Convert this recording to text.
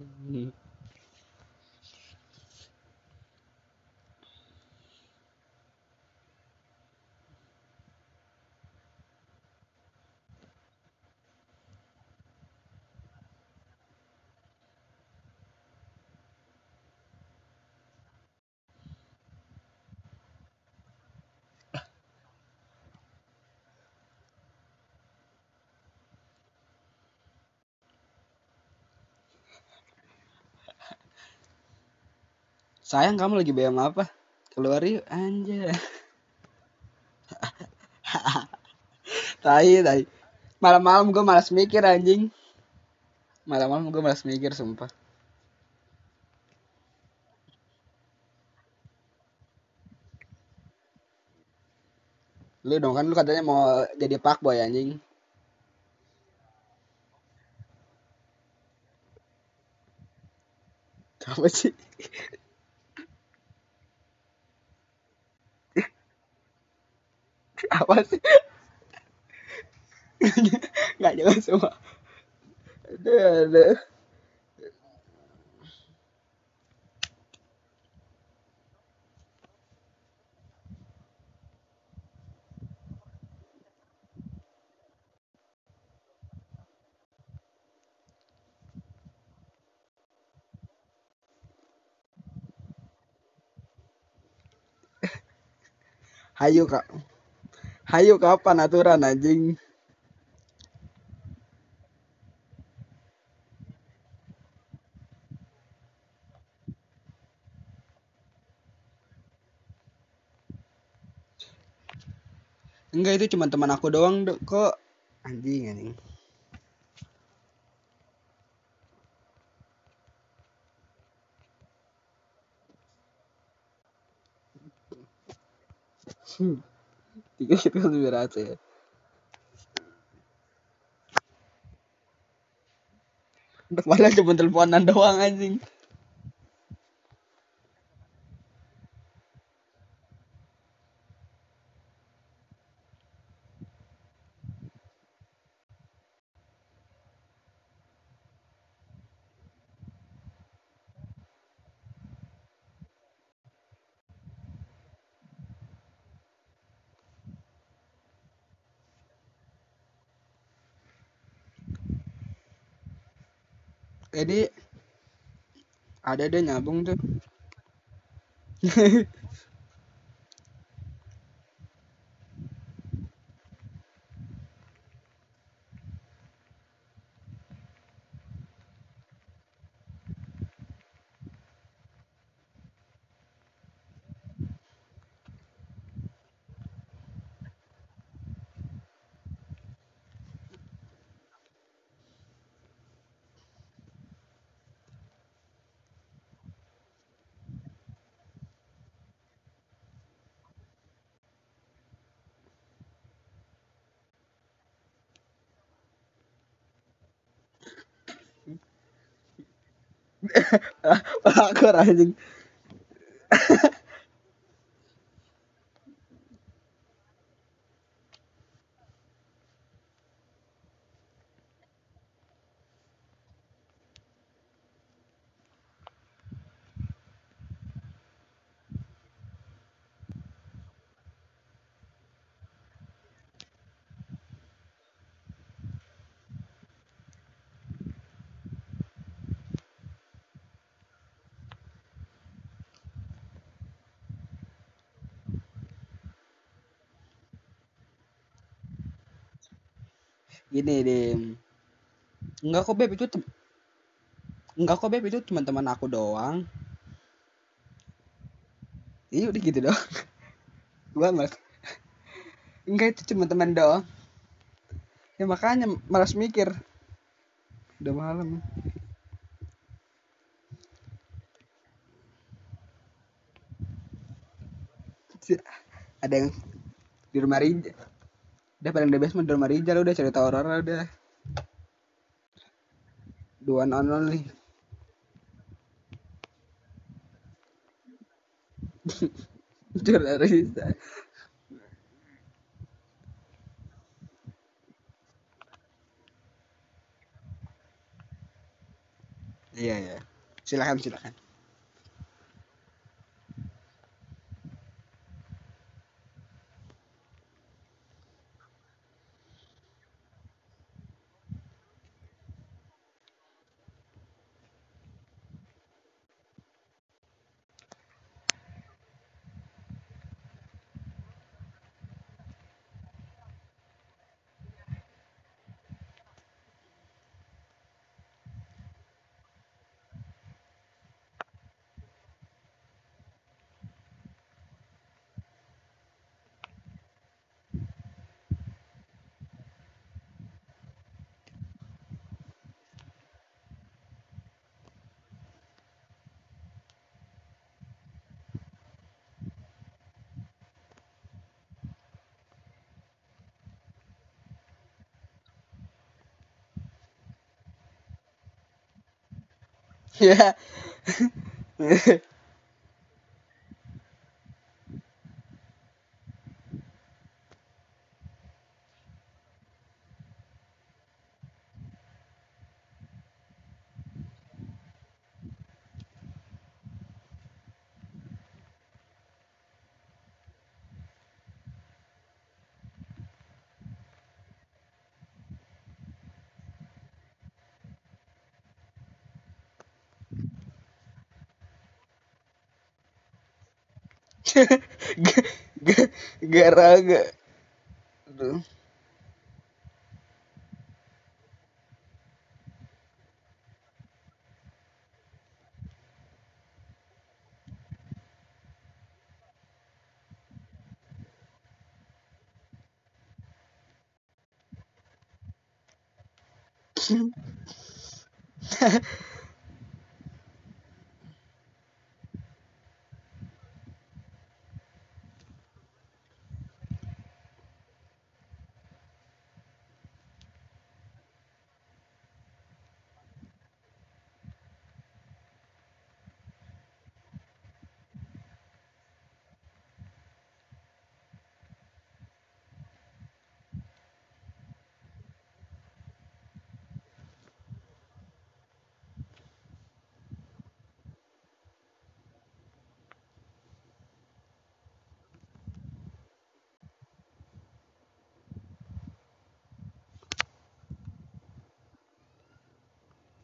嗯。Sayang kamu lagi BM apa? Keluar yuk anjay. tai, tai. Malam-malam gue malas mikir anjing. Malam-malam gue malas mikir sumpah. Lu dong kan lu katanya mau jadi pak boy anjing. Apa sih? Apa sih nggak jelas semua aduh, aduh. Hayu kak. Hayu kapan aturan anjing? Enggak itu cuma teman aku doang kok anjing anjing. Hmm. Tiga itu konspirasi ya. Padahal cuma teleponan doang anjing. Jadi ada deh nyambung tuh. Pelakor anjing. Gini deh. Enggak kok beb itu Enggak kok beb itu teman-teman aku doang. Iya udah gitu doang. Gua malas. Enggak itu cuma teman doang. Ya makanya malas mikir. Udah malam. Ada yang di rumah Rija. Udah paling the best mah di rumah Rijal udah cerita horor udah. Dua on only. Cerita Rija. Iya ya. Silakan silakan. Ya. Garaga. Aduh.